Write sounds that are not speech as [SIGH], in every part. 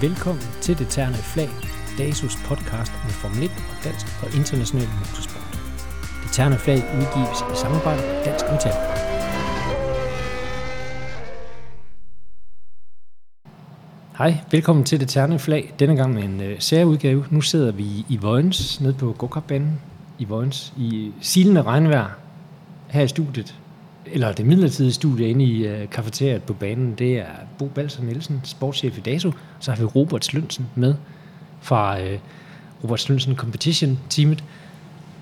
Velkommen til Det Terne Flag, DASUS podcast om Formel 1 og dansk og international motorsport. Det Terne Flag udgives i samarbejde med Dansk Metal. Hej, velkommen til Det Terne Flag. Denne gang med en øh, særudgave. Nu sidder vi i Vojens, nede på go i Vojens, i silende regnvejr her i studiet eller det midlertidige studie inde i uh, kafeteriet på banen, det er Bo Balser Nielsen, sportschef i DASO. Så har vi Robert Slønsen med fra uh, Robert Slønsen Competition teamet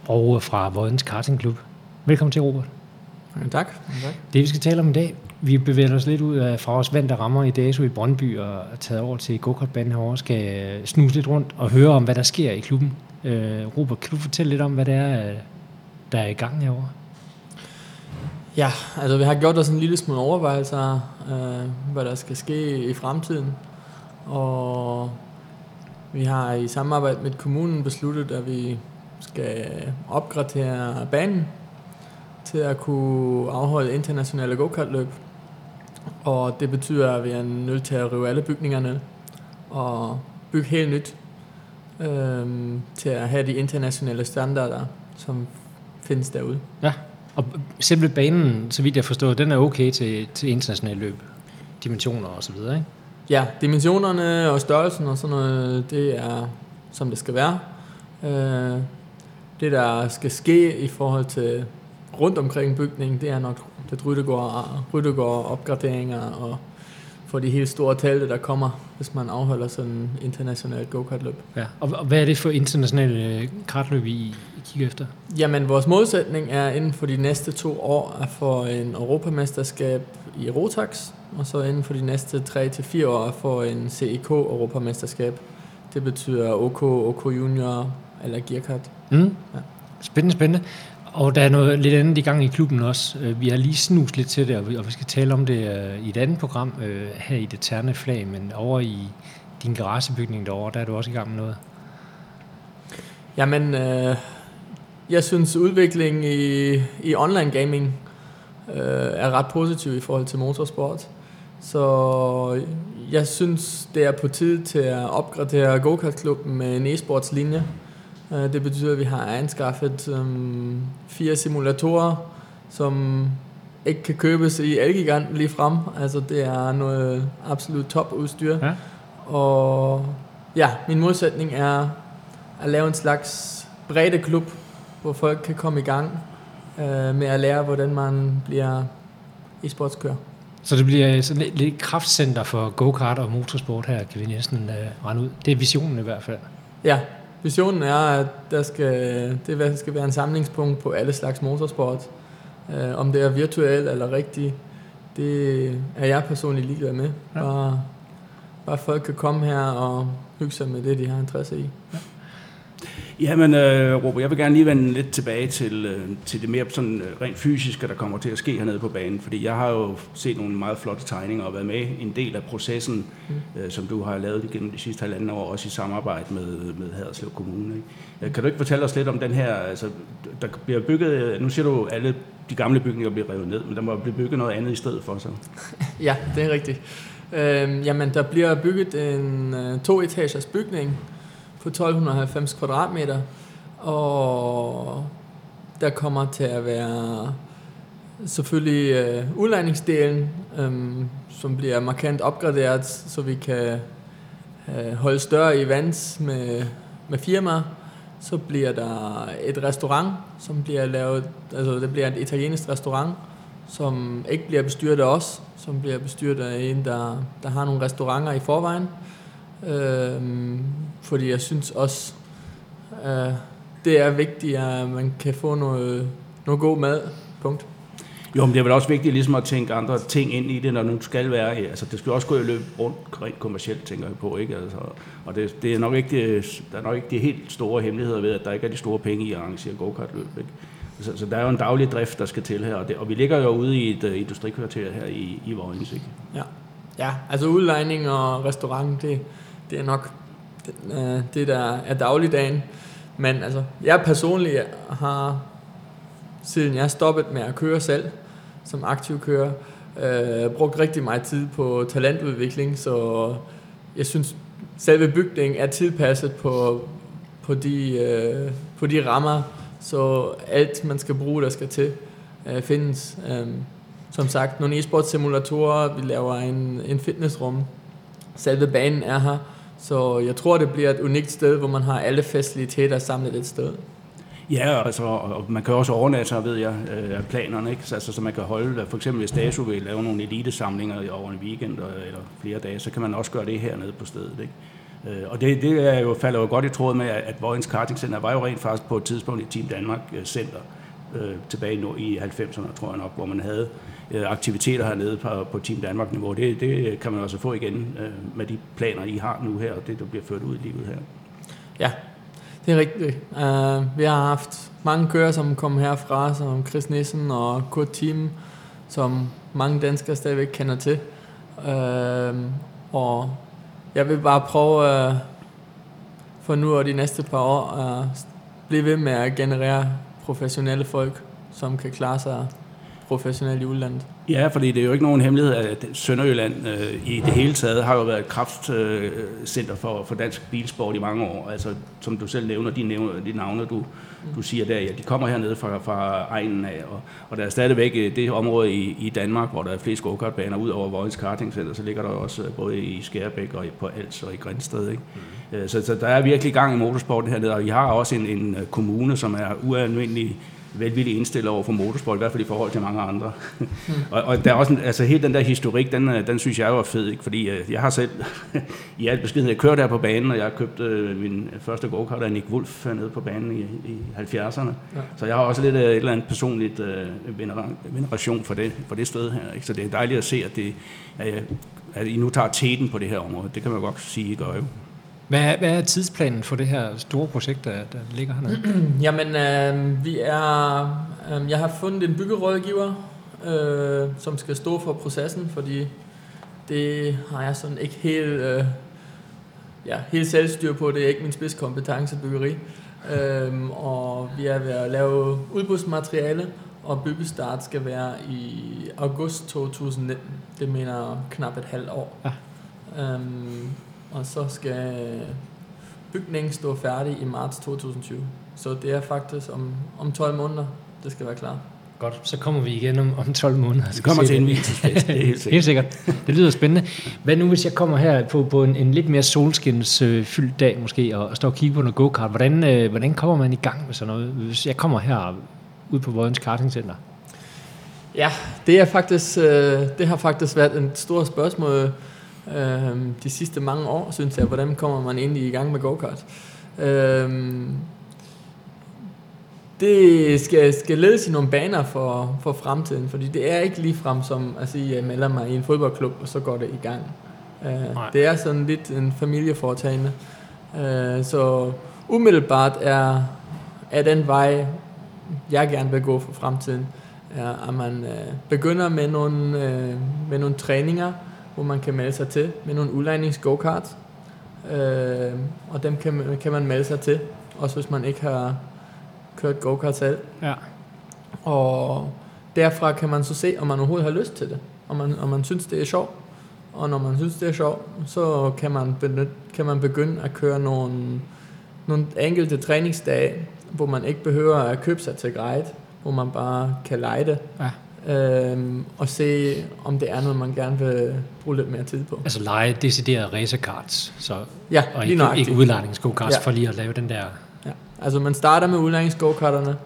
og fra Vojens Karting Club. Velkommen til, Robert. Ja, tak. Ja, tak. Det vi skal tale om i dag, vi bevæger os lidt ud af fra vores vand, der rammer i DASO i Brøndby og er taget over til go-kartbanen herovre, skal snuse lidt rundt og høre om, hvad der sker i klubben. Robert, kan du fortælle lidt om, hvad det er, der er i gang herovre? Ja, altså vi har gjort os en lille smule overvejelser, øh, hvad der skal ske i fremtiden. Og vi har i samarbejde med kommunen besluttet, at vi skal opgradere banen til at kunne afholde internationale go løb Og det betyder, at vi er nødt til at rive alle bygningerne og bygge helt nyt øh, til at have de internationale standarder, som findes derude. Ja, og selve banen, så vidt jeg forstår, den er okay til, til internationale løb, dimensioner og så videre, ikke? Ja, dimensionerne og størrelsen og sådan noget, det er som det skal være. Øh, det der skal ske i forhold til rundt omkring bygningen, det er nok det ryttegård, ryttegård opgraderinger og for de helt store talte, der kommer, hvis man afholder sådan en international go-kart-løb. Ja, og, og hvad er det for internationale kartløb, I kigger efter? Jamen, vores målsætning er inden for de næste to år at få en europamesterskab i Rotax, og så inden for de næste 3 til fire år at få en CEK europamesterskab. Det betyder OK, OK Junior eller Gearkart. Mm. Ja. Spændende, spændende. Og der er noget lidt andet i gang i klubben også. Øh, vi har lige snus lidt til det, og vi, og vi skal tale om det uh, i et andet program uh, her i det terne flag, men over i din garagebygning derovre, der er du også i gang med noget. Jamen, øh, jeg synes udviklingen i, i online gaming øh, er ret positiv i forhold til motorsport. Så jeg synes, det er på tide til at opgradere go-kart-klubben med en e-sports linje. Øh, det betyder, at vi har anskaffet um, fire simulatorer, som ikke kan købes i Elgigant lige frem. Altså det er noget absolut top udstyr. Ja. Og ja, min modsætning er at lave en slags brede klub, hvor folk kan komme i gang uh, med at lære, hvordan man bliver e-sportskører. Så det bliver sådan lidt, lidt kraftcenter for go-kart og motorsport her, kan vi næsten uh, rende ud. Det er visionen i hvert fald. Ja, Visionen er, at der skal, det skal være en samlingspunkt på alle slags motorsport. Uh, om det er virtuelt eller rigtigt, det er jeg personligt ligeglad med. Ja. Bare, bare folk kan komme her og hygge sig med det, de har interesse i. Ja. Jamen, øh, Robert, jeg vil gerne lige vende lidt tilbage til, øh, til det mere sådan øh, rent fysiske, der kommer til at ske hernede på banen. Fordi jeg har jo set nogle meget flotte tegninger og været med en del af processen, mm. øh, som du har lavet gennem de sidste halvanden år, også i samarbejde med, med Haderslev Kommune. Ikke? Øh, kan du ikke fortælle os lidt om den her, altså, der bliver bygget, nu siger du, alle de gamle bygninger bliver revet ned, men der må blive bygget noget andet i stedet for så. [LAUGHS] ja, det er rigtigt. Øh, jamen, der bliver bygget en øh, to-etagers bygning, på 1290 kvadratmeter, og der kommer til at være selvfølgelig øh, udlejningsdelen, øh, som bliver markant opgraderet, så vi kan øh, holde større events med, med firmaer. Så bliver der et restaurant, som bliver lavet, altså det bliver et italiensk restaurant, som ikke bliver bestyret af os, som bliver bestyret af en, der, der har nogle restauranter i forvejen. Øh, fordi jeg synes også, øh, det er vigtigt, at man kan få noget, noget god mad. Punkt. Jo, men det er vel også vigtigt ligesom at tænke andre ting ind i det, når nu skal være Altså, det skal også gå i løb rundt rent kommercielt, tænker jeg på, ikke? Altså, og det, det er nok ikke det, der er nok ikke de helt store hemmeligheder ved, at der ikke er de store penge i at arrangere go-kart-løb, ikke? Så, så der er jo en daglig drift, der skal til her, og, det, og vi ligger jo ude i et uh, industrikvarter her i, i Vojens, ikke? Ja. ja, altså udlejning og restaurant, det, det er nok Øh, det, der er dagligdagen. Men altså, jeg personligt har, siden jeg stoppet med at køre selv, som aktiv kører, øh, brugt rigtig meget tid på talentudvikling, så jeg synes selve bygningen er tilpasset på, på, de, øh, på de rammer, så alt man skal bruge, der skal til, øh, findes. Øh, som sagt, nogle e-sport simulatorer, vi laver en, en fitnessrum. Selve banen er her, så jeg tror, det bliver et unikt sted, hvor man har alle faciliteter samlet et sted. Ja, altså, og man kan også overnatte, ved jeg, øh, planerne, ikke? Så, altså, så man kan holde, øh, for eksempel hvis DASU vil lave nogle elitesamlinger over en weekend øh, eller flere dage, så kan man også gøre det hernede på stedet, ikke? Øh, og det, det er jo, falder jo godt i tråd med, at Vojens Karting Center var jo rent faktisk på et tidspunkt i Team Danmark Center, øh, tilbage nu i 90'erne, tror jeg nok, hvor man havde øh, Øh, aktiviteter hernede på, på Team Danmark-niveau. Det, det kan man også få igen øh, med de planer, I har nu her, og det, der bliver ført ud i livet her. Ja, det er rigtigt. Uh, vi har haft mange kører, som kom herfra, som Chris Nissen og Kurt Team, som mange danskere stadigvæk kender til. Uh, og jeg vil bare prøve uh, for nu og de næste par år at uh, blive ved med at generere professionelle folk, som kan klare sig professionelt i udlandet. Ja, fordi det er jo ikke nogen hemmelighed, at Sønderjylland øh, i det hele taget har jo været et kraftcenter øh, for, for dansk bilsport i mange år. Altså, som du selv nævner, de, nævner, de navne, du, du siger der, ja, de kommer hernede fra, fra egnen af, og, og der er stadigvæk øh, det område i, i Danmark, hvor der er flest go-kartbaner ud over Vojens Karting Center, så ligger der også øh, både i Skærbæk og på Als og i Grænsted. Ikke? Mm. Så, så der er virkelig gang i motorsporten hernede, og vi har også en, en kommune, som er ualmindelig velvilligt indstillet over for motorsport, i hvert fald i forhold til mange andre. Mm. [LAUGHS] og, og der er også en, altså hele den der historik, den, øh, den synes jeg jo er fed, ikke? fordi øh, jeg har selv [LAUGHS] i alt beskedenhed, jeg kørte der på banen, og jeg har købt øh, min første go-kart af Nick Wolf nede på banen i, i 70'erne. Ja. Så jeg har også lidt et eller andet personligt øh, veneration for det, for det sted her. Ikke? Så det er dejligt at se, at, det, at, at I nu tager teten på det her område. Det kan man godt sige, I gør jo. Hvad er, hvad er tidsplanen for det her store projekt, der, der ligger hernede? [CLEARS THROAT] Jamen, øh, vi er, øh, jeg har fundet en byggerådgiver, øh, som skal stå for processen, fordi det har jeg sådan ikke helt, øh, ja, helt selvstyr på. Det er ikke min spidskompetence byggeri. Øh, og vi er ved at lave udbudsmateriale, og byggestart skal være i august 2019. Det mener knap et halvt år. Ja. Øhm, og så skal bygningen stå færdig i marts 2020. Så det er faktisk om, om 12 måneder, det skal være klar. Godt, så kommer vi igen om, om 12 måneder. Det kommer til en det er helt sikkert. helt sikkert. Det lyder spændende. Hvad nu, hvis jeg kommer her på, på en, en lidt mere solskinsfyldt øh, dag måske, og, og står og kigger på noget go-kart, hvordan, øh, hvordan kommer man i gang med sådan noget? Hvis jeg kommer her ud på Vojens Karting Center? Ja, det, er faktisk, øh, det har faktisk været et stort spørgsmål øh, de sidste mange år, synes jeg. Hvordan kommer man egentlig i gang med go-kart? Øh, det skal, skal ledes i nogle baner for, for fremtiden, fordi det er ikke lige frem som at sige, at jeg melder mig i en fodboldklub, og så går det i gang. Øh, det er sådan lidt en familieforetagende. Øh, så umiddelbart er, er den vej, jeg gerne vil gå for fremtiden, er, at man øh, begynder med nogle, øh, med nogle træninger, hvor man kan melde sig til med nogle udlejnings go kart øh, og dem kan, kan man melde sig til, også hvis man ikke har kørt go-kart selv. Ja. Og derfra kan man så se, om man overhovedet har lyst til det, om man, om man synes, det er sjovt. Og når man synes, det er sjovt, så kan man, benytte, kan man begynde at køre nogle, nogle enkelte træningsdage, hvor man ikke behøver at købe sig til guide, hvor man bare kan lege det. Ja øhm, og se, om det er noget, man gerne vil bruge lidt mere tid på. Altså lege deciderede racercards, så, ja, og ikke, ikke udlejningsgokarts ja. for lige at lave den der... Ja. Altså man starter med udlejningsgokarterne,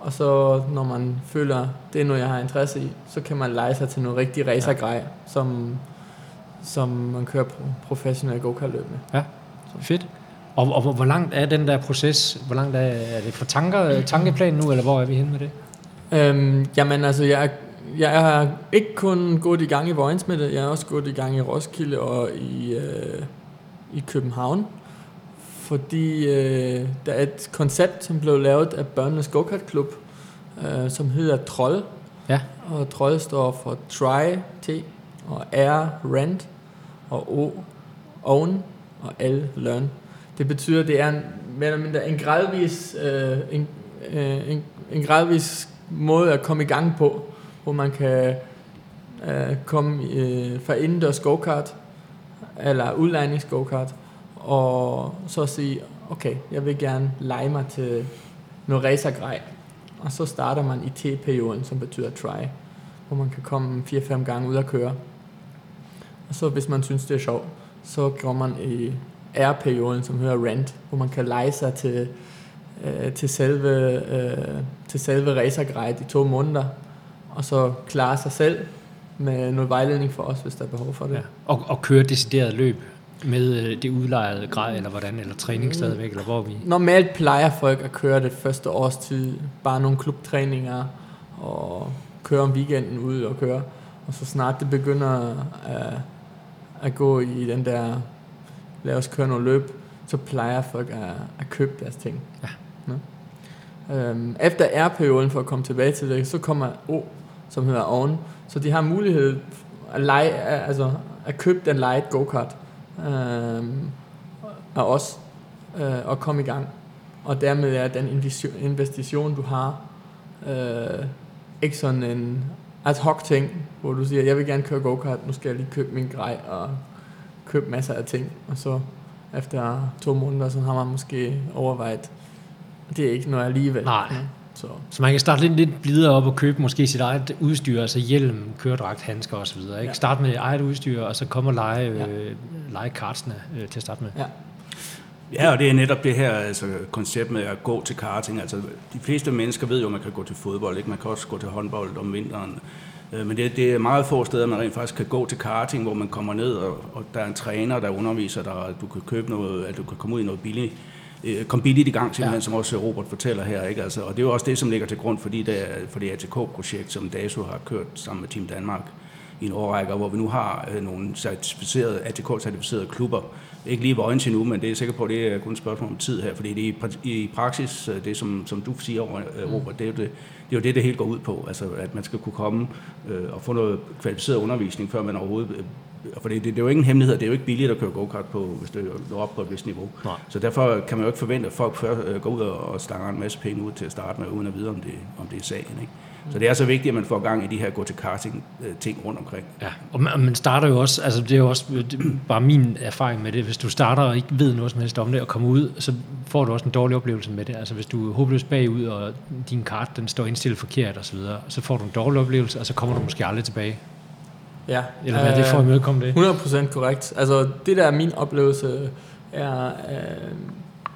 og så når man føler, det er noget, jeg har interesse i, så kan man lege sig til noget rigtig racergrej, ja. som, som man kører professionelle go-kart løb med. Ja, så. fedt. Og, og hvor langt er den der proces? Hvor langt er, er det på tanker, tankeplanen nu, eller hvor er vi henne med det? Øhm, jamen altså, jeg, jeg har ikke kun gået i gang i Vojens med det, jeg har også gået i gang i Roskilde og i, øh, i København. Fordi øh, der er et koncept, som blev lavet af Børnenes go Klub, øh, som hedder Troll. Ja. Og Troll står for Try, T, og R, Rent, og O, Own, og L, Learn. Det betyder, at det er en, mere eller mindre en gradvis, øh, en, øh, en, en gradvis måde at komme i gang på, hvor man kan øh, komme øh, fra indendørs go-kart, eller udlejnings go-kart, og så sige, okay, jeg vil gerne lege mig til noget racergrej. Og så starter man i T-perioden, som betyder try, hvor man kan komme 4-5 gange ud og køre. Og så hvis man synes, det er sjovt, så går man i R-perioden, som hedder rent, hvor man kan lege sig til, øh, til selve, øh, til selve racergrej i to måneder, og så klare sig selv med noget vejledning for os, hvis der er behov for det. Ja. Og, og køre decideret løb med øh, det udlejede grej, eller hvordan, eller træning stadigvæk, eller hvor vi... Normalt plejer folk at køre det første års tid, bare nogle klubtræninger, og køre om weekenden ud og køre. Og så snart det begynder at, at gå i den der, lad os køre noget løb, så plejer folk at, at købe deres ting. Ja. Ja. Øhm, efter R-perioden, for at komme tilbage til det, så kommer O, som hedder On. Så de har mulighed at, lege, altså at købe den light go-kart øhm, af os øh, og komme i gang. Og dermed er den investition, du har, øh, ikke sådan en ad hoc ting, hvor du siger, jeg vil gerne køre go-kart, nu skal jeg lige købe min grej og købe masser af ting. Og så efter to måneder, så har man måske overvejet, det er ikke noget alligevel. Nej. Ja. Så. så man kan starte lidt, lidt blidere op og købe måske sit eget udstyr, altså hjelm, køredragt, handsker osv. Ikke? Ja. Start med eget udstyr, og så komme og lege, ja. øh, lege kartsene øh, til at starte med. Ja. Ja, og det er netop det her altså, koncept med at gå til karting. Altså, de fleste mennesker ved jo, at man kan gå til fodbold, ikke? man kan også gå til håndbold om vinteren. Øh, men det, det er meget få steder, man rent faktisk kan gå til karting, hvor man kommer ned, og, og der er en træner, der underviser dig, at du kan købe noget, at du kan komme ud i noget billigt øh, kom billigt i gang, simpelthen, ja. som også Robert fortæller her. Ikke? Altså, og det er jo også det, som ligger til grund for, de der, for det ATK-projekt, som DASO har kørt sammen med Team Danmark i en årrække, hvor vi nu har øh, nogle certificerede, ATK-certificerede klubber. Ikke lige Vojens endnu, men det er sikker på, at det er kun et spørgsmål om tid her, fordi det er i, i praksis, øh, det som, som du siger øh, Robert, det er jo det, det er jo det, det hele går ud på. Altså, at man skal kunne komme øh, og få noget kvalificeret undervisning, før man overhovedet for det, det, det er jo ikke en hemmelighed, det er jo ikke billigt at køre go-kart på, hvis det når op på et vist niveau. Nej. Så derfor kan man jo ikke forvente, at folk før, øh, går ud og, og stanger en masse penge ud til at starte med, uden at vide, om det, om det er sagen. Ikke? Så det er så vigtigt, at man får gang i de her gå til karting øh, ting rundt omkring. Ja, og man, man starter jo også, altså det er jo også det, bare min erfaring med det, hvis du starter og ikke ved noget som helst om det, og kommer ud, så får du også en dårlig oplevelse med det. Altså hvis du er håbløst bagud, og din kart den står indstillet forkert og så videre, så får du en dårlig oplevelse, og så kommer du måske aldrig tilbage. Ja. Eller hvad er det for at imødekomme det? 100% korrekt. Altså det der er min oplevelse, er, øh,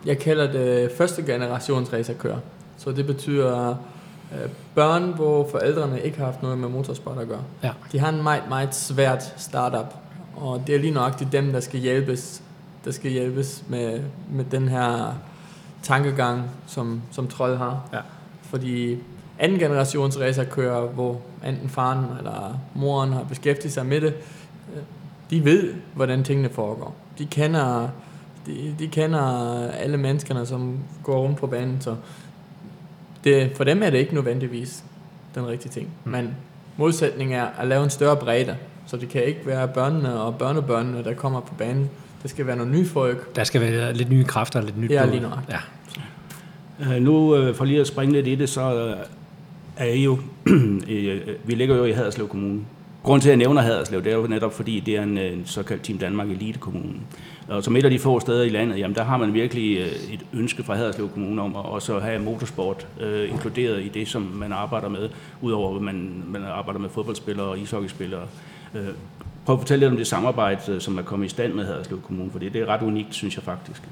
jeg kalder det første generations racerkører. Så det betyder øh, børn, hvor forældrene ikke har haft noget med motorsport at gøre. Ja. De har en meget, meget svært startup, og det er lige nøjagtigt dem, der skal hjælpes, der skal hjælpes med, med den her tankegang, som, som Troll har. Ja. Fordi anden generations racerkører, hvor enten faren eller moren har beskæftiget sig med det, de ved, hvordan tingene foregår. De kender, de, de kender alle menneskerne, som går rundt på banen, så det, for dem er det ikke nødvendigvis den rigtige ting. Mm. Men modsætningen er at lave en større bredde, så det kan ikke være børnene og børnebørnene, der kommer på banen. Det skal være nogle nye folk. Der skal være lidt nye kræfter og lidt nyt Ja, lige nok. Ja. Uh, nu, uh, for lige at springe lidt i det, så er jo, [CLEARS THROAT] øh, øh, vi ligger jo i Haderslev Kommune. Grunden til, at jeg nævner Haderslev, det er jo netop, fordi det er en, øh, en såkaldt Team Danmark Elite Kommune. Og som et af de få steder i landet, jamen der har man virkelig et ønske fra Haderslev Kommune om at også have motorsport øh, inkluderet i det, som man arbejder med, udover at man, man arbejder med fodboldspillere og ishockeyspillere. Øh, prøv at fortælle lidt om det samarbejde, som er kommet i stand med Haderslev Kommune, for det er ret unikt, synes jeg faktisk.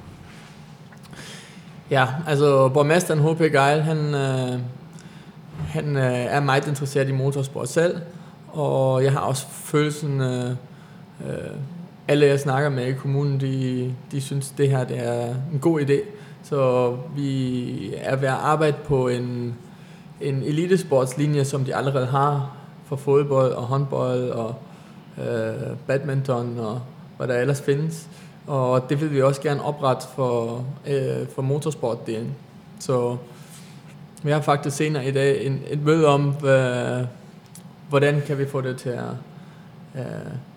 Ja, altså borgmesteren H.P. Geil, han, øh, han øh, er meget interesseret i motorsport selv, og jeg har også følelsen, øh, øh, alle jeg snakker med i kommunen, de, de synes, det her det er en god idé. Så vi er ved at arbejde på en, en elitesportslinje, som de allerede har for fodbold og håndbold og øh, badminton og hvad der ellers findes. Og det vil vi også gerne oprette for, øh, for motorsportdelen. Så vi har faktisk senere i dag en, et møde om, øh, hvordan kan vi få det til at, øh,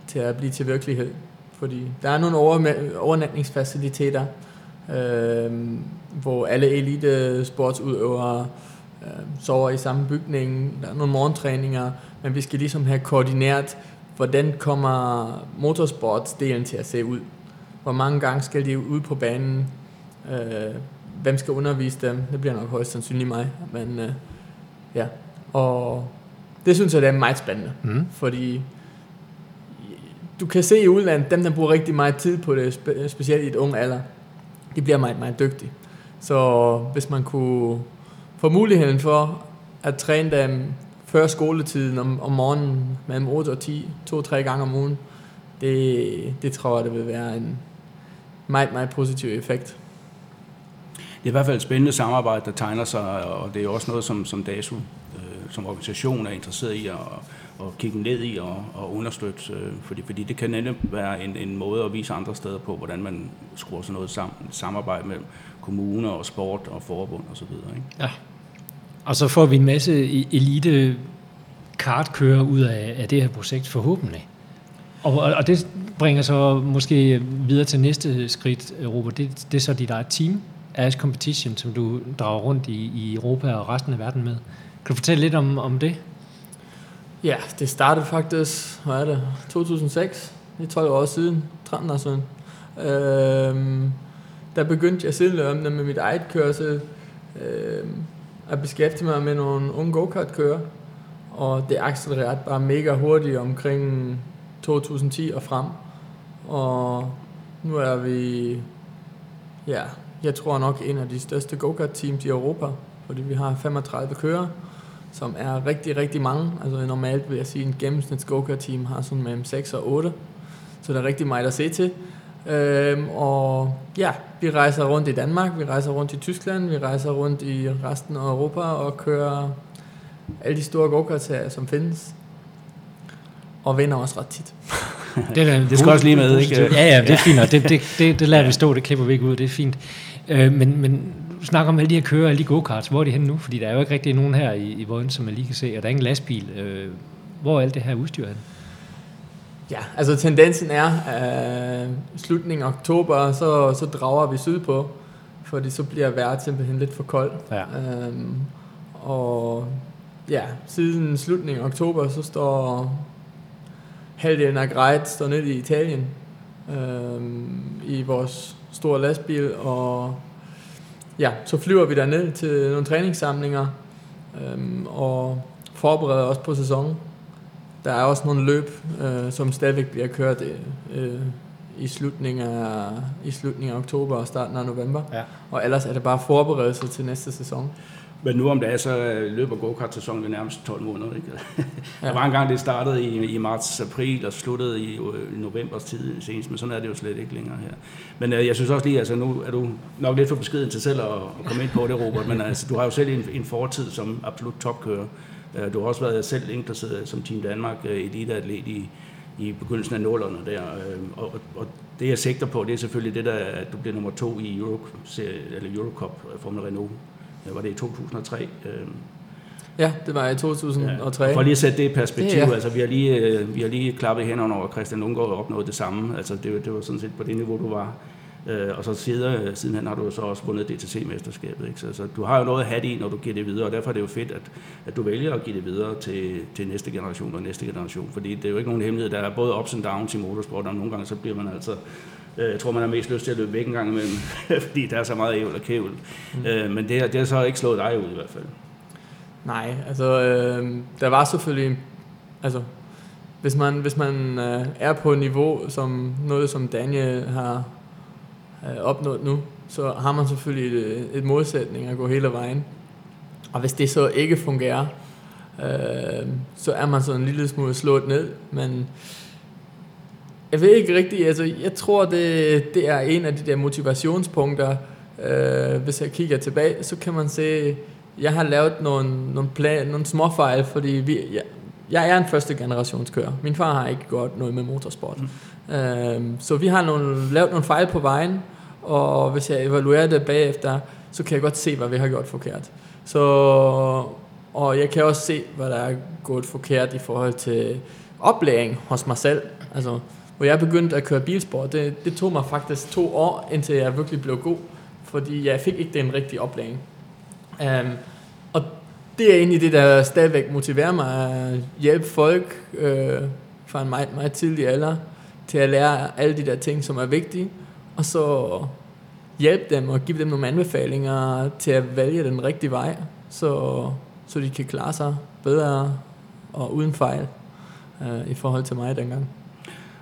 til at blive til virkelighed. Fordi der er nogle over, overnatningsfaciliteter, øh, hvor alle elite sportsudøvere øh, sover i samme bygning. Der er nogle morgentræninger, men vi skal ligesom have koordineret, hvordan kommer motorsportsdelen til at se ud. hvor mange gange skal de ud på banen, øh, hvem skal undervise dem, det bliver nok højst sandsynligt mig, men øh, ja, og det synes jeg, det er meget spændende, Mm. fordi du kan se i udlandet, dem der bruger rigtig meget tid på det, spe- specielt i et ung alder, de bliver meget, meget dygtige. Så hvis man kunne få muligheden for at træne dem før skoletiden om, om morgenen mellem 8 og 10, to-tre gange om ugen, det, det tror jeg, det vil være en meget, meget positiv effekt. Det er i hvert fald et spændende samarbejde, der tegner sig, og det er også noget, som, som DASU øh, som organisation er interesseret i at, at kigge ned i og, og understøtte, øh, fordi, fordi det kan netop være en, en måde at vise andre steder på, hvordan man skruer sådan noget sammen, samarbejde mellem kommuner og sport og forbund osv. Ikke? Og så får vi en masse e-, elite kartkører ud af, af det her projekt forhåbentlig. Og, og og det bringer så måske videre til næste skridt, Robert. Det, det er så dit eget team, Ash Competition, som du drager rundt i, i Europa og resten af verden med. Kan du fortælle lidt om, om det? Ja, det startede faktisk, hvad er det, 2006, det er 12 år siden, 13 år siden. Øhm, der begyndte jeg sideløbende med mit eget kørsel øhm, at beskæftige mig med nogle unge go-kart-kører, og det accelererede bare mega hurtigt omkring 2010 og frem. Og nu er vi, ja, jeg tror nok en af de største go-kart-teams i Europa, fordi vi har 35 kører, som er rigtig, rigtig mange. Altså normalt vil jeg sige, at en gennemsnits go team har sådan mellem 6 og 8. Så der er rigtig meget at se til. Øhm, og ja, vi rejser rundt i Danmark, vi rejser rundt i Tyskland, vi rejser rundt i resten af Europa og kører alle de store go som findes. Og vinder også ret tit. [LAUGHS] Det, er, Det skal også lige med, ikke? Ja, ja, det er fint, og det, det, det, det lader vi stå, det klipper vi ikke ud, det er fint. Øh, men, men du snakker om alle de her kører, alle de go-karts, hvor er de henne nu? Fordi der er jo ikke rigtig nogen her i, i Vojens, som man lige kan se, og der er ingen lastbil. Øh, hvor er alt det her udstyr henne? Ja, altså tendensen er, at slutningen af oktober, så, så drager vi sydpå, fordi så bliver vejret simpelthen lidt for koldt. Ja. Øhm, og ja, siden slutningen af oktober, så står halvdelen af Greit står nede i Italien øhm, i vores store lastbil, og ja, så flyver vi derned til nogle træningssamlinger øhm, og forbereder os på sæsonen. Der er også nogle løb, øh, som stadigvæk bliver kørt øh, i, slutningen af, i slutningen af oktober og starten af november. Ja. Og ellers er det bare forberedelse til næste sæson. Men nu om det er, så løber go-kart-sæsonen nærmest 12 måneder. Ikke? [LAUGHS] Ja. Der var engang, det startede i, i marts-april og sluttede i, øh, i novembers tid senest, men sådan er det jo slet ikke længere her. Men øh, jeg synes også lige, altså nu er du nok lidt for beskeden til selv at, at komme ind på det, Robert, men altså, du har jo selv en, en fortid som absolut topkører. Øh, Du har også været selv indplaceret som Team Danmark øh, eliteatlet i, i begyndelsen af nullerne der. øh, Og, og, og det jeg sigter på, det er selvfølgelig det der, at du bliver nummer to i Euro, eller Eurocup øh, Formel Renault. Øh, Var det i 2003? Øh, Ja, det var i 2003. Ja. For lige at sætte det i perspektiv, Det ja. altså vi har lige, øh, vi har lige klappet hænderne over, at Christian Lundgaard opnået det samme. Altså det, det var sådan set på det niveau, du var. Øh, og så siden, sidenhen har du så også vundet DTC-mesterskabet. Ikke? Så, så du har jo noget at have i, når du giver det videre, og derfor er det jo fedt, at, at du vælger at give det videre til, til næste generation og næste generation. Fordi det er jo ikke nogen hemmelighed, der er både ups and downs i motorsport, og nogle gange så bliver man altså øh, jeg tror, man har mest lyst til at løbe væk en gang imellem, [LAUGHS] fordi der er så meget ævl og kævl. Mm. Øh, men det, det har så ikke slået dig ud i hvert fald. Nej, altså øh, der var selvfølgelig, altså hvis man, hvis man øh, er på et niveau som noget som Daniel har øh, opnået nu, så har man selvfølgelig et, et modsætning at gå hele vejen. Og hvis det så ikke fungerer, øh, så er man sådan en lille smule slået ned, men jeg ved ikke rigtigt, altså jeg tror det, det er en af de der motivationspunkter, øh, hvis jeg kigger tilbage, så kan man se, jeg har lavet nogle, nogle, plan, nogle små fejl, fordi vi, jeg, jeg er en første generationskører. Min far har ikke gjort noget med motorsport. Mm. Øhm, så vi har nogle, lavet nogle fejl på vejen, og hvis jeg evaluerer det bagefter, så kan jeg godt se, hvad vi har gjort forkert. Så, og jeg kan også se, hvad der er gået forkert i forhold til oplæring hos mig selv. Altså, hvor jeg begyndte at køre bilsport, det, det tog mig faktisk to år, indtil jeg virkelig blev god, fordi jeg fik ikke den rigtige oplæring. Um, og det er egentlig det, der stadigvæk motiverer mig at hjælpe folk øh, fra en meget, meget tidlig alder til at lære alle de der ting, som er vigtige og så hjælpe dem og give dem nogle anbefalinger til at vælge den rigtige vej, så, så de kan klare sig bedre og uden fejl øh, i forhold til mig dengang.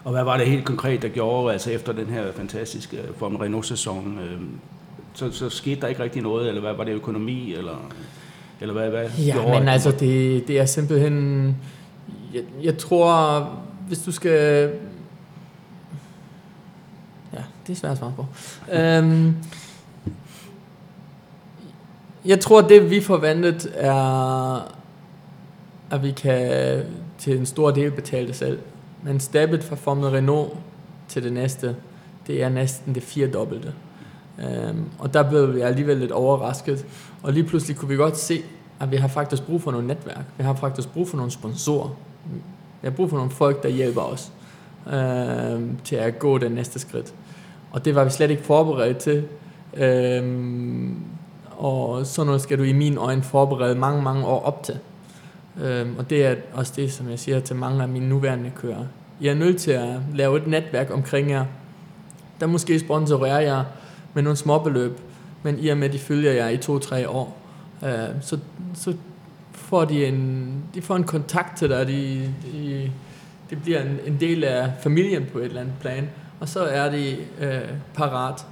Og hvad var det helt konkret, der gjorde, altså efter den her fantastiske Formel Renault-sæson, øh, så, så skete der ikke rigtig noget, eller hvad var det økonomi, eller, eller hvad, hvad Ja, gjorde men altså, det, det er simpelthen... Jeg, jeg tror, hvis du skal... Det er svært at svare på. Øhm, jeg tror, det vi forventet er, at vi kan til en stor del betale det selv. Men steppet fra Formel Renault til det næste, det er næsten det firedobbelte. Øhm, og der blev vi alligevel lidt overrasket. Og lige pludselig kunne vi godt se, at vi har faktisk brug for nogle netværk. Vi har faktisk brug for nogle sponsorer. Vi har brug for nogle folk, der hjælper os øh, til at gå det næste skridt. Og det var vi slet ikke forberedt til. Øhm, og sådan noget skal du i min øjne forberede mange, mange år op til. Øhm, og det er også det, som jeg siger til mange af mine nuværende kører. Jeg er nødt til at lave et netværk omkring jer, der måske sponsorerer jer med nogle småbeløb, men i og med, at de følger jer i to-tre år, øh, så, så får de en, de får en kontakt til dig, de, de, det bliver en, en del af familien på et eller andet plan, og så er de øh, parat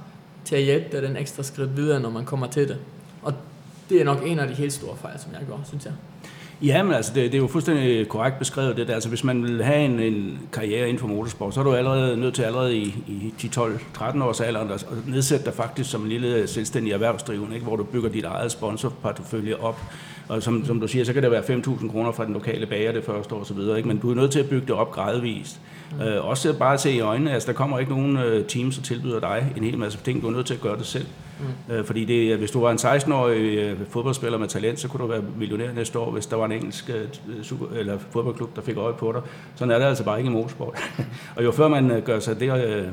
til at hjælpe dig den ekstra skridt videre, når man kommer til det. Og det er nok en af de helt store fejl, som jeg gør, synes jeg. Ja, men altså, det, det er jo fuldstændig korrekt beskrevet det der. Altså, hvis man vil have en, en karriere inden for motorsport, så er du allerede nødt til allerede i, i 10-12-13 års alderen at nedsætte dig faktisk som en lille selvstændig erhvervsdrivende, ikke? hvor du bygger dit eget sponsorportefølje op. Og som, som du siger, så kan det være 5.000 kroner fra den lokale bager det første år osv., ikke? men du er nødt til at bygge det op gradvist. Mm. Øh, også bare at se i øjnene, altså der kommer ikke nogen øh, teams, der tilbyder dig en hel masse ting, du er nødt til at gøre det selv. Mm. Øh, fordi det, hvis du var en 16-årig øh, fodboldspiller med talent, så kunne du være millionær næste år, hvis der var en engelsk øh, super, eller fodboldklub, der fik øje på dig. Sådan er det altså bare ikke i motorsport. [LAUGHS] og jo før man øh, gør sig det øh,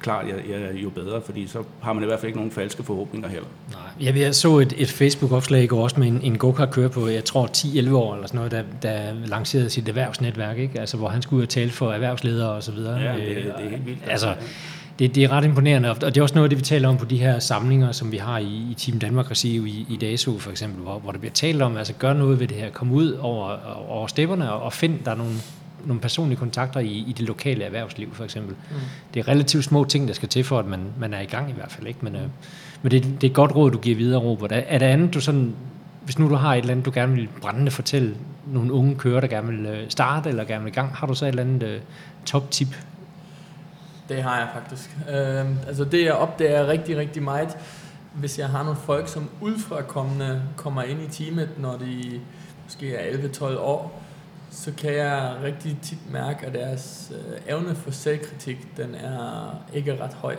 klart, ja, ja, jo bedre, fordi så har man i hvert fald ikke nogen falske forhåbninger heller. Nej, jeg, jeg så et, et Facebook-opslag i går også med en, en go-kart kører på, jeg tror 10-11 år eller sådan noget, der, der lancerede sit erhvervsnetværk, ikke? Altså, hvor han skulle ud og tale for erhvervsledere og så videre. Ja, det, det er helt vildt. Altså, det, det er ret imponerende, og det er også noget af det, vi taler om på de her samlinger, som vi har i, i Team Danmark Regi i, i DASO for eksempel, hvor, hvor der bliver talt om, altså gør noget ved det her, kom ud over, over stepperne og, og find der nogle, nogle personlige kontakter i, i det lokale erhvervsliv for eksempel. Mm. Det er relativt små ting, der skal til for, at man, man er i gang i hvert fald. Ikke? Men, øh, men det, det er et godt råd, du giver videre, Robert. Er, er der andet, du sådan, hvis nu du har et eller andet, du gerne vil brændende fortælle nogle unge kører, der gerne vil øh, starte eller gerne vil i gang, har du så et eller andet uh, top-tip det har jeg faktisk. Øh, altså det jeg opdager rigtig, rigtig meget, hvis jeg har nogle folk, som udfrakommende kommer ind i teamet, når de måske er 11-12 år, så kan jeg rigtig tit mærke, at deres øh, evne for selvkritik, den er ikke ret høj.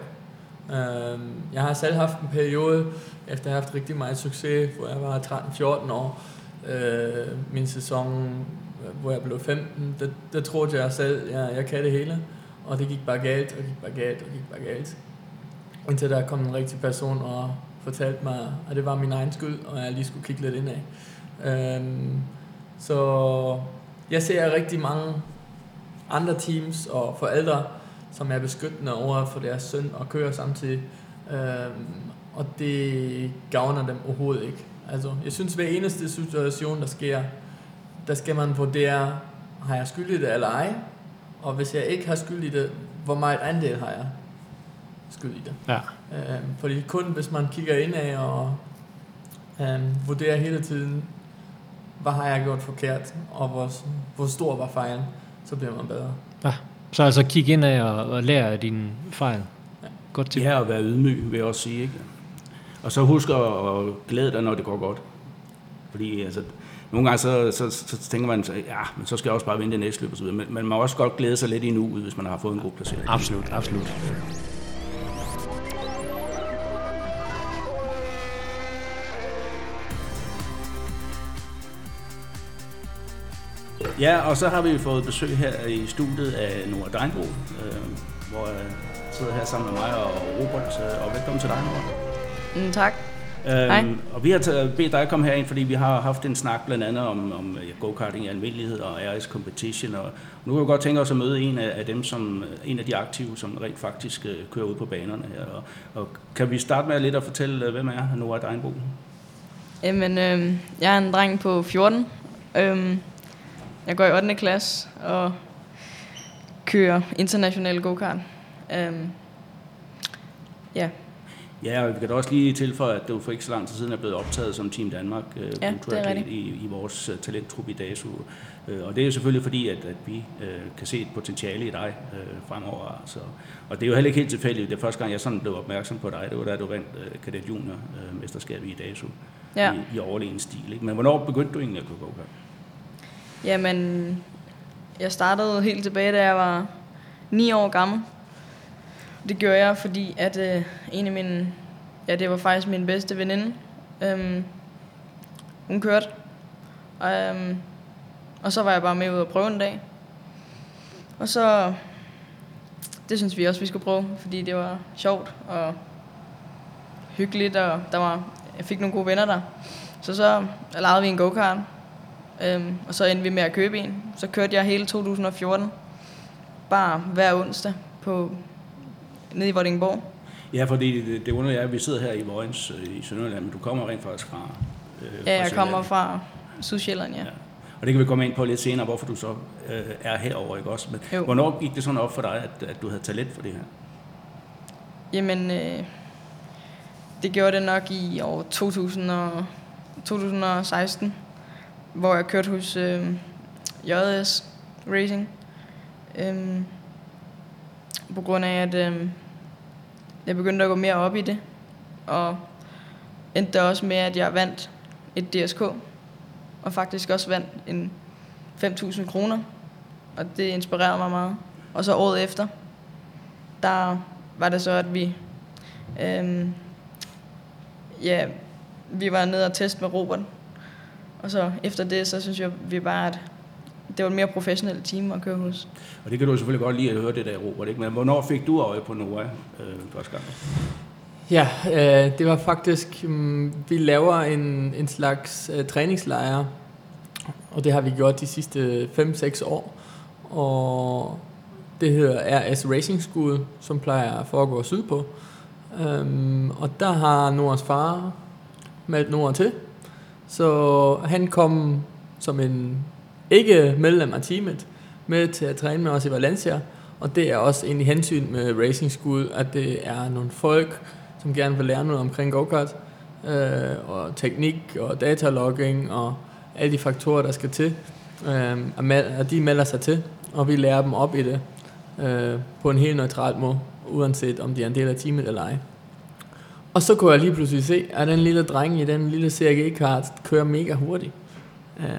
Øh, jeg har selv haft en periode, efter jeg har haft rigtig meget succes, hvor jeg var 13-14 år, øh, min sæson, øh, hvor jeg blev 15, der, der troede jeg selv, at jeg, jeg kan det hele. Og det gik bare galt, og gik bare galt, og gik bare galt. Indtil der kom en rigtig person og fortalte mig, at det var min egen skyld, og jeg lige skulle kigge lidt indad. Øhm, så jeg ser rigtig mange andre teams og forældre, som er beskyttende over for deres søn og kører samtidig. Øhm, og det gavner dem overhovedet ikke. Altså, jeg synes, hver eneste situation, der sker, der skal man vurdere, har jeg skyld i det eller ej? Og hvis jeg ikke har skyld i det, hvor meget andel har jeg skyld i det? Ja. Øhm, fordi kun hvis man kigger indad og øhm, vurderer hele tiden, hvad har jeg gjort forkert, og hvor, hvor stor var fejlen, så bliver man bedre. Ja. Så altså kig ind og, og lære af dine fejl. Ja. Godt til. Ja, at være ydmyg, vil jeg også sige. Ikke? Og så husk at glæde dig, når det går godt. Fordi altså, nogle gange så, så, så tænker man, ja, men så skal jeg også bare vinde det næste løb og så videre. Men man må også godt glæde sig lidt i nuet, hvis man har fået en god placering. Absolut, absolut. Ja, og så har vi fået besøg her i studiet af Nora Deinbo, øh, hvor jeg sidder her sammen med mig og Robert. Øh, og velkommen til dig, Nora. Mm, tak. Øhm, og vi har taget, bedt dig komme herind, fordi vi har haft en snak blandt andet om, om go-karting i almindelighed og RS Competition. Og nu kan vi godt tænke os at møde en af, af dem, som en af de aktive, som rent faktisk uh, kører ud på banerne her. Og, og kan vi starte med lidt at fortælle, uh, hvem er Nora Deinbo? Jamen, øh, jeg er en dreng på 14. Øh, jeg går i 8. klasse og kører international go-kart. Øh, ja, Ja, og vi kan da også lige tilføje, at du for ikke så lang tid siden er blevet optaget som Team Danmark øh, Ja, er i, i vores uh, talenttrup i DASU. Øh, og det er jo selvfølgelig fordi, at, at vi øh, kan se et potentiale i dig øh, fremover. Så, og det er jo heller ikke helt tilfældigt. Det er første gang, jeg sådan blev opmærksom på dig, det var da du vandt øh, kadet junior øh, i DASU ja. i, i overlegen stil. Ikke? Men hvornår begyndte du egentlig at kunne go-kart? Jamen, jeg startede helt tilbage, da jeg var 9 år gammel. Det gjorde jeg, fordi at øh, en af mine, ja, det var faktisk min bedste veninde. Øhm, hun kørte. Øhm, og så var jeg bare med ud og prøve en dag. Og så, det synes vi også, vi skulle prøve, fordi det var sjovt og hyggeligt, og der var, jeg fik nogle gode venner der. Så så lejede vi en go-kart, øhm, og så endte vi med at købe en. Så kørte jeg hele 2014, bare hver onsdag på, nede i Vordingborg. Ja, fordi det, det underlige er, at vi sidder her i Vojens øh, i Sønderjylland, men du kommer rent faktisk fra øh, Ja, fra jeg Sjælland. kommer fra Sydsjælland, ja. Ja. Og det kan vi komme ind på lidt senere, hvorfor du så øh, er herover, ikke også? Men Jo. hvornår gik det sådan op for dig, at, at du havde talent for det her? Jamen, øh, det gjorde det nok i år 2000 og, 2016, hvor jeg kørte hos øh, JS Racing. Øhm, på grund af, at øh, jeg begyndte at gå mere op i det, og endte også med, at jeg vandt et DSK, og faktisk også vandt en 5.000 kroner, og det inspirerede mig meget. Og så året efter, der var det så, at vi Øhm, ja, vi var nede og teste med Robert. Og så efter det, så synes jeg, vi bare, at det var et mere professionelt team at køre hos. Og det kan du selvfølgelig godt lide at høre det der, Robert, ikke? Men hvornår fik du øje på Nora øh, første gang? Ja, øh, det var faktisk, um, vi laver en, en slags øh, træningslejr, og det har vi gjort de sidste 5-6 år. Og det hedder RS Racing School, som plejer at foregå sydpå. Um, og der har Noras far meldt Nora til. Så han kom som en ikke medlem af teamet med til at træne med os i Valencia. Og det er også egentlig hensyn med Racing School, at det er nogle folk, som gerne vil lære noget omkring go-kart, øh, og teknik og datalogging og alle de faktorer, der skal til. Øh, at de melder sig til, og vi lærer dem op i det øh, på en helt neutral måde, uanset om de er en del af teamet eller ej. Og så kunne jeg lige pludselig se, at den lille dreng i den lille CRG-kart kører mega hurtigt. Ja.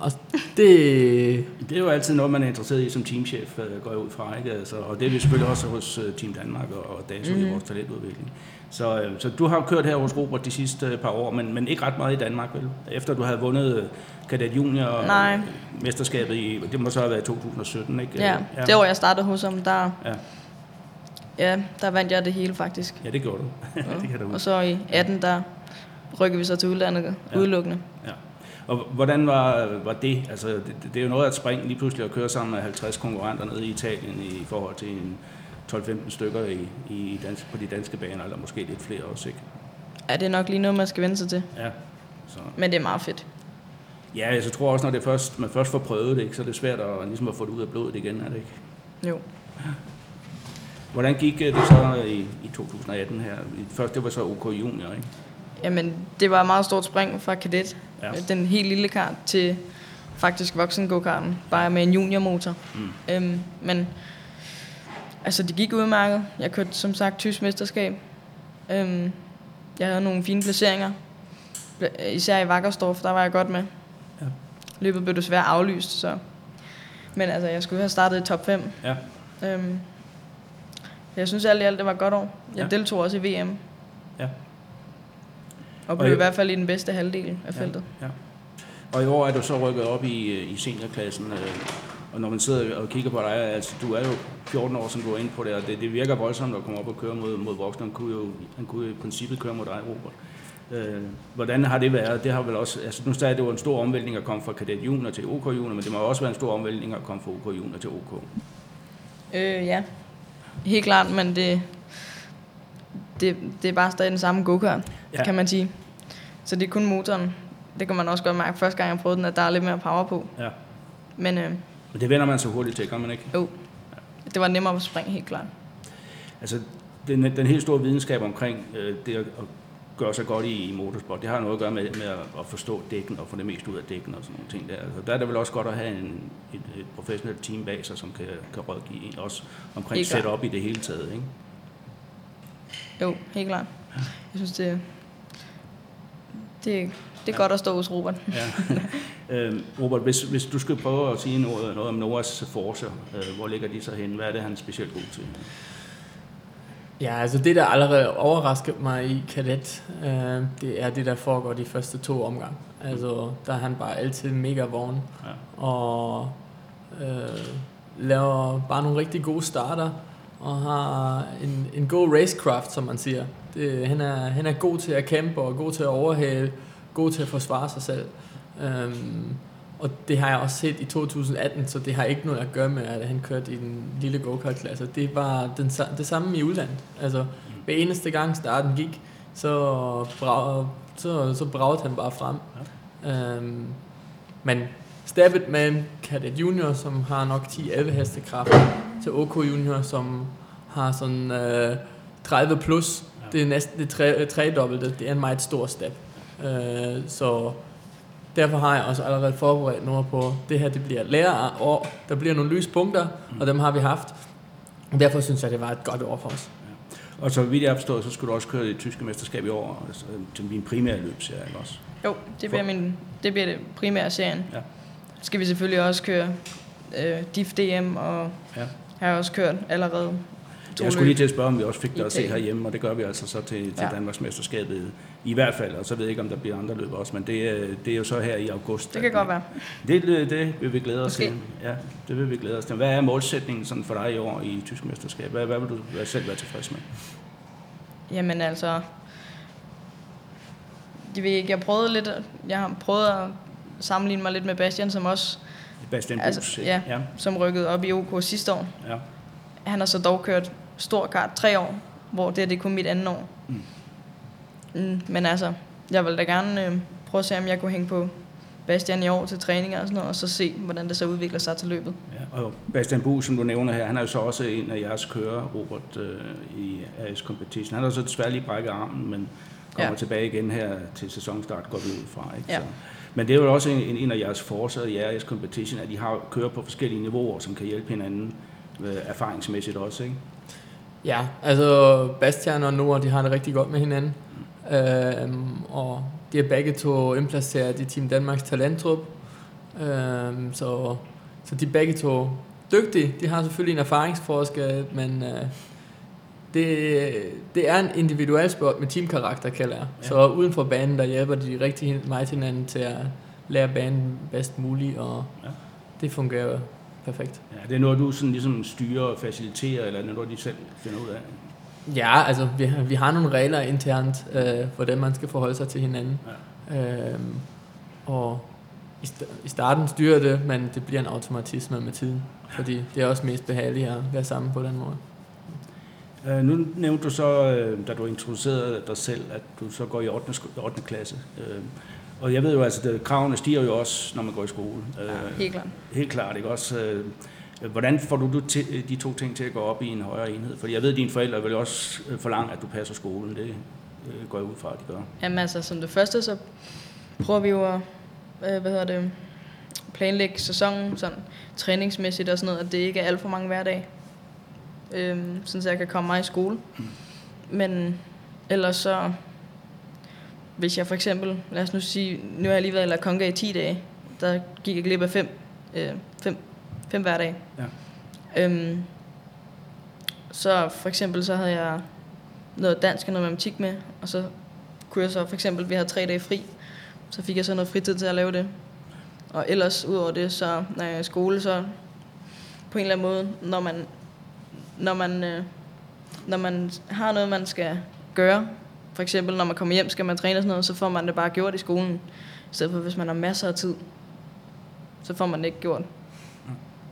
Og det, Det er jo altid noget, man er interesseret i som teamchef, øh, går jeg ud fra. Ikke? Altså, og det er vi selvfølgelig også hos øh, Team Danmark og, DASO mm. i Mhm. vores talentudvikling. Så, øh, så du har kørt her hos Robert de sidste par år, men, men ikke ret meget i Danmark, vel? Efter du havde vundet Kadet Junior og Nej. mesterskabet i, det må så have været i 2017, ikke? Ja, ja. det år jeg startede hos ham, der, Ja. ja, der vandt jeg det hele faktisk. Ja, det gjorde du. [LAUGHS] det kan du Og så i 18, der rykkede vi så til udlandet Ja. udelukkende. Ja. Og hvordan var, var det? Altså, det, det er jo noget at springe lige pludselig at køre sammen med 50 konkurrenter nede i Italien i forhold til en 12-15 stykker i, i dans, på de danske baner, eller måske lidt flere også, ikke? Ja, det er nok lige noget, man skal vende sig til. Ja. Så. Men det er meget fedt. Ja, jeg så tror også, når det først, man først får prøvet det, ikke, så er det svært at, ligesom at få det ud af blodet igen, er det ikke? Jo. Hvordan gik øh, det så i, i 2018 her? Først det var så OK Junior, ikke? Jamen, det var et meget stort spring fra kadet. Ja. Den helt lille kart til faktisk voksen go-karten. Bare med en juniormotor. Mm. Øhm, men altså, det gik udmærket. Jeg kørte som sagt tysk mesterskab. Øhm, jeg havde nogle fine placeringer. Især i Vakkersdorf, der var jeg godt med. Ja. Løbet blev desværre aflyst, så... Men altså, jeg skulle have startet i top 5. Ja. Øhm, jeg synes alt i alt, det var et godt år. Jeg Ja. deltog også i VM. Og blev jeg- i hvert fald i den bedste halvdel af feltet. Ja. ja. Og i år er du så rykket op i, øh, i seniorklassen, øh, og når man sidder og kigger på dig, altså du er jo 14 år, som du er inde på det, og det, det virker voldsomt at komme op og køre mod, mod voksne. Han kunne, jo, han kunne jo i princippet køre mod dig, Robert. Øh, hvordan har det været? Det har vel også, altså nu sagde det var en stor omvæltning at komme fra kadet junior til OK junior, men det må også være en stor omvæltning at komme fra OK junior til OK. Øh, ja, helt klart, men det, det, det er bare stadig den samme go-kart, Ja. kan man sige. Så det er kun motoren. Det kan man også godt mærke første gang, jeg prøvede den, at der er lidt mere power på. Ja. Men øh, Men det vender man så hurtigt til, gør man ikke? jo, det var nemmere at springe, helt klart. Altså, den, den helt store videnskab omkring øh, det at, at gøre sig godt i, i motorsport, det har noget at gøre med, med at, at forstå dækken og få det mest ud af dækken og sådan nogle ting der. Altså, der er det vel også godt at have en, et, et professionelt team bag sig, som kan, kan rådgive en også omkring setup i det hele taget. Ikke? Jo, helt klart. Jeg synes, det, det, det er godt at stå hos Robert. Ja. [LAUGHS] øhm, Robert, hvis, hvis du skal prøve at sige noget, noget om Noahs force, øh, hvor ligger de så hen? Hvad er det, han er specielt god til? Ja, altså det, der allerede overraskede mig i kadet, øh, det er det, der foregår de første to omgang. Altså, der er han bare altid mega vogn, Ja. og øh, laver bare nogle rigtig gode starter, og har en, en god racecraft, som man siger. Det, han, er, han er god til at kæmpe, og god til at overhale, god til at forsvare sig selv. Øhm, og det har jeg også set i 2018, så det har ikke noget at gøre med, at han kørte i den lille go-kart-klasse. Det var den, det samme i udlandet. Altså, hver eneste gang starten gik, så, brag, så, så bragte han bare frem. Ja. Øhm, men Stabbet en Cadet Junior, som har nok 10-11 hestekraft, til OK Junior, som har sådan øh, 30 plus. Ja. Det er næsten det tre, tredobbelte. Det er en meget stor step. Øh, så derfor har jeg også allerede forberedt noget på, det her det bliver læreår. Der bliver nogle lyspunkter, og dem har vi haft. Derfor synes jeg, det var et godt år for os. Og så vidt jeg har forstået, så skulle du også køre det tyske mesterskab i år, altså, til min primære løbsserie, ikke også? Jo, det bliver, min, det bliver det primære serien. Ja. Så skal vi selvfølgelig også køre øh, DIF DM, og Ja. Har jeg også kørt allerede Jeg skulle lige til at spørge, om vi også fik det at se herhjemme, og det gør vi altså så til, til Ja. Danmarks mesterskabet i hvert fald, og så ved jeg ikke, om der bliver andre løb også, men det, er- det er jo så her i august. Det kan godt være. Det, det, vil vi glæde os Måske. til. Ja, det vil vi glæde os til. Hvad er målsætningen sådan for dig i år i tysk mesterskab? Hvad, hvad vil du selv være tilfreds med? Jamen altså, jeg ved ikke, jeg prøvede lidt, jeg har prøvet at sammenligne mig lidt med Bastian, som også, Bastian Altså, Bus, ja. ja, som rykkede op i OK sidste år. ja. Han har så dog kørt stor kart tre år, hvor det, her, det er kun mit andet år. Mm. Mm, men altså, jeg vil da gerne øh, prøve at se, om jeg kunne hænge på Bastian i år til træninger og sådan noget, og så se, hvordan det så udvikler sig til løbet. Ja, og Bastian Bu, som du nævner her, han er jo så også en af jeres kører, Robert, øh, i AS Competition. Han har så desværre lige brækket armen, men kommer Ja. tilbage igen her til sæsonstart, går vi ud fra. Ikke? Ja. Så. Men det er jo også en, en af jeres forser i AS Competition, at I har kører på forskellige niveauer, som kan hjælpe hinanden øh, erfaringsmæssigt også. Ikke? Ja, altså Bastian og Noah, de har det rigtig godt med hinanden. Øhm, og de er begge to indplaceret i Team Danmarks talenttrup. Øhm, så, så de er begge to dygtige. De har selvfølgelig en erfaringsforskel, men øh, det, det er en individuel sport med teamkarakter, kalder jeg. Ja. Så uden for banen, der hjælper de rigtig meget hinanden til at lære banen bedst muligt, og Ja. det fungerer perfekt. Ja, det er noget, du sådan ligesom styrer og faciliterer, eller er noget, de selv finder ud af? Ja, altså vi, vi har nogle regler internt, øh, hvordan man skal forholde sig til hinanden. Ja. Øhm, og i, st- i starten styrer det, men det bliver en automatisme med tiden. Fordi det er også mest behageligt at være sammen på den måde. Uh, nu nævnte du så, uh, da du introducerede dig selv, at du så går i 8. sk- 8. klasse. Uh, og jeg ved jo, altså, at kravene stiger jo også, når man går i skole. Uh, Helt klart. Helt klart, ikke også? Hvordan får du de to ting til at gå op i en højere enhed? Fordi jeg ved, at dine forældre vil også øh, forlange, at du passer skolen. Det går jeg ud fra, at de gør. Jamen altså, som det første, så prøver vi jo at, øh, hvad hedder det, planlægge sæsonen sådan træningsmæssigt og sådan noget, at det ikke er alt for mange hverdage. Øhm, sådan så jeg kan komme mig i skole. Men ellers så, hvis jeg for eksempel, lad os nu sige, nu har jeg lige været i La Conga i 10 dage, der gik jeg glip af fem, øh, fem, fem hverdage. Ja. Øhm, så for eksempel så havde jeg noget dansk og noget matematik med, og så kunne jeg så for eksempel, vi havde tre dage fri, så fik jeg så noget fritid til at lave det. Og ellers udover det, så når jeg er i skole, så på en eller anden måde, når man, når man, øh, når man har noget, man skal gøre for eksempel, når man kommer hjem, skal man træne og sådan noget, så får man det bare gjort i skolen. I stedet for, hvis man har masser af tid, så får man det ikke gjort.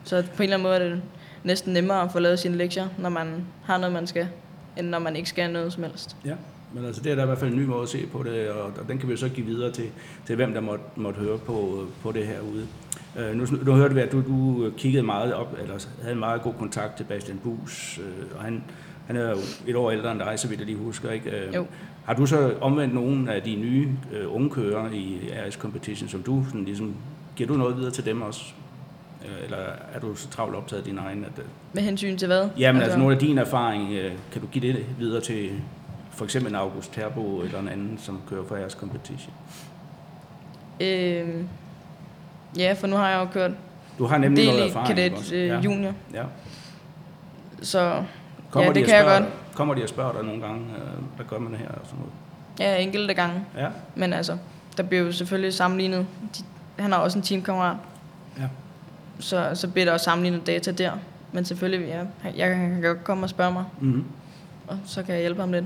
Så på en eller anden måde er det næsten nemmere at få lavet sine lektier, når man har noget, man skal, end når man ikke skal noget som helst. Ja, men altså det er da i hvert fald en ny måde at se på det, og, og den kan vi jo så give videre til, til hvem der måtte, måtte høre på, på det herude. Uh, nu, nu hørte vi, at du, du kiggede meget op, eller havde en meget god kontakt til Bastian Bus, uh, og han, han er jo et år ældre end dig, så vidt jeg lige husker, ikke? Uh, Jo. Har du så omvendt nogle af de nye uh, unge kører i RS Competition, som du sådan ligesom, giver du noget videre til dem også? Uh, eller er du så travlt optaget af din egen? At, Med hensyn til hvad? Jamen altså nogle af din erfaring, øh, kan du give det videre til for eksempel en August Terbo eller en anden, som kører for jeres competition? Øh, ja, for nu har jeg jo kørt Du har nemlig noget del i erfaring. kadet øh, ja. junior, ja. så Kommer Ja, de det og kan jeg spørger, godt. Kommer de og spørger dig nogle gange, øh, hvad gør man her og sådan noget? ja, enkelte gange. Ja, Men altså, der bliver jo selvfølgelig sammenlignet. De, han har også en teamkammerat, ja. så, så bliver der også sammenlignet data der. Men selvfølgelig, ja, jeg kan godt komme og spørge mig, Mm-hmm. og så kan jeg hjælpe ham lidt.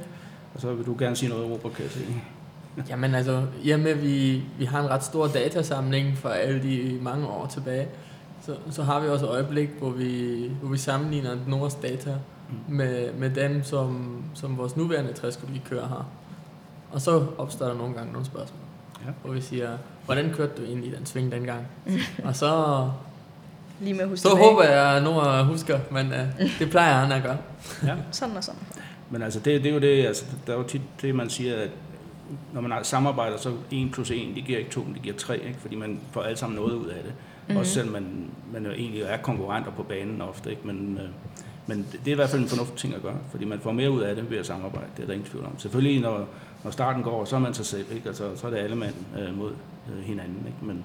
Og så vil du gerne sige noget, Robert, kan jeg se. Jamen altså, i og med at vi, vi har en ret stor datasamling fra alle de mange år tilbage, så, så har vi også et øjeblik, hvor vi, hvor vi sammenligner Nords data med, med dem, som, som vores nuværende træskolikører har. Og så opstår der nogle gange nogle spørgsmål, Ja. hvor vi siger, hvordan kørte du egentlig den sving dengang? [LAUGHS] og så, Lige med så tilbage. håber jeg, at Nord husker, men uh, det plejer han at gøre. Ja. Sådan og sådan. Men altså, det, det er jo det, altså, der er jo tit det, man siger, at når man samarbejder, så 1 plus 1, det giver ikke 2, det giver 3, ikke? fordi man får alle sammen noget ud af det. Mm-hmm. Også selvom man, man jo egentlig er konkurrenter på banen ofte, ikke? Men, øh, men det er i hvert fald en fornuftig ting at gøre, fordi man får mere ud af det ved at samarbejde, det er der ingen tvivl om. Selvfølgelig, når, når starten går, så er man sig selv, ikke? Altså, så er det alle mand øh, mod øh, hinanden, ikke? men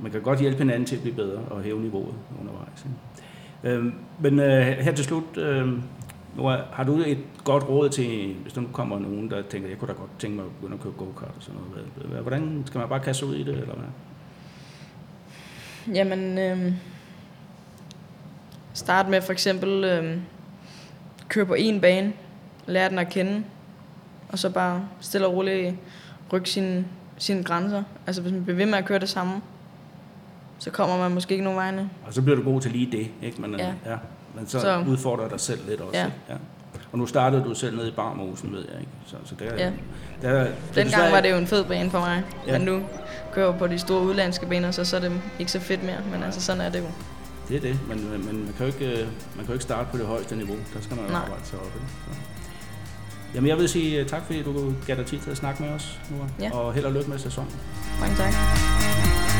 man kan godt hjælpe hinanden til at blive bedre og hæve niveauet undervejs. Ikke? Øh, men øh, her til slut, øh, Nora, har du et godt råd til, hvis der nu kommer nogen, der tænker, jeg kunne da godt tænke mig at begynde at køre go-kart og sådan noget. Hvordan skal man bare kaste ud i det, eller hvad? Jamen, øh, start med for eksempel øh, køre på en bane, lære den at kende, og så bare stille og roligt rykke sine, sine grænser. Altså hvis man bliver ved med at køre det samme, så kommer man måske ikke nogen vegne. Og så bliver du god til lige det, ikke? Men, Ja. ja. Men så, så udfordrer dig selv lidt også. Ja. Ikke? Ja. Og nu startede du selv nede i Barmosen, ved jeg ikke. Så, så der, Ja. der, der, Dengang var det jo en fed bane for mig, Ja. men nu kører jeg på de store udlandske baner, så, så er det ikke så fedt mere, men altså sådan er det jo. Det er det, men, men man, kan jo ikke, øh, man kan jo ikke starte på det højeste niveau. Der skal man jo Nej. arbejde sig op. Ikke? Så. Jamen jeg vil sige øh, tak, fordi du gav dig tid til at snakke med os, Nora. Ja. Og held og lykke med sæsonen. Mange tak.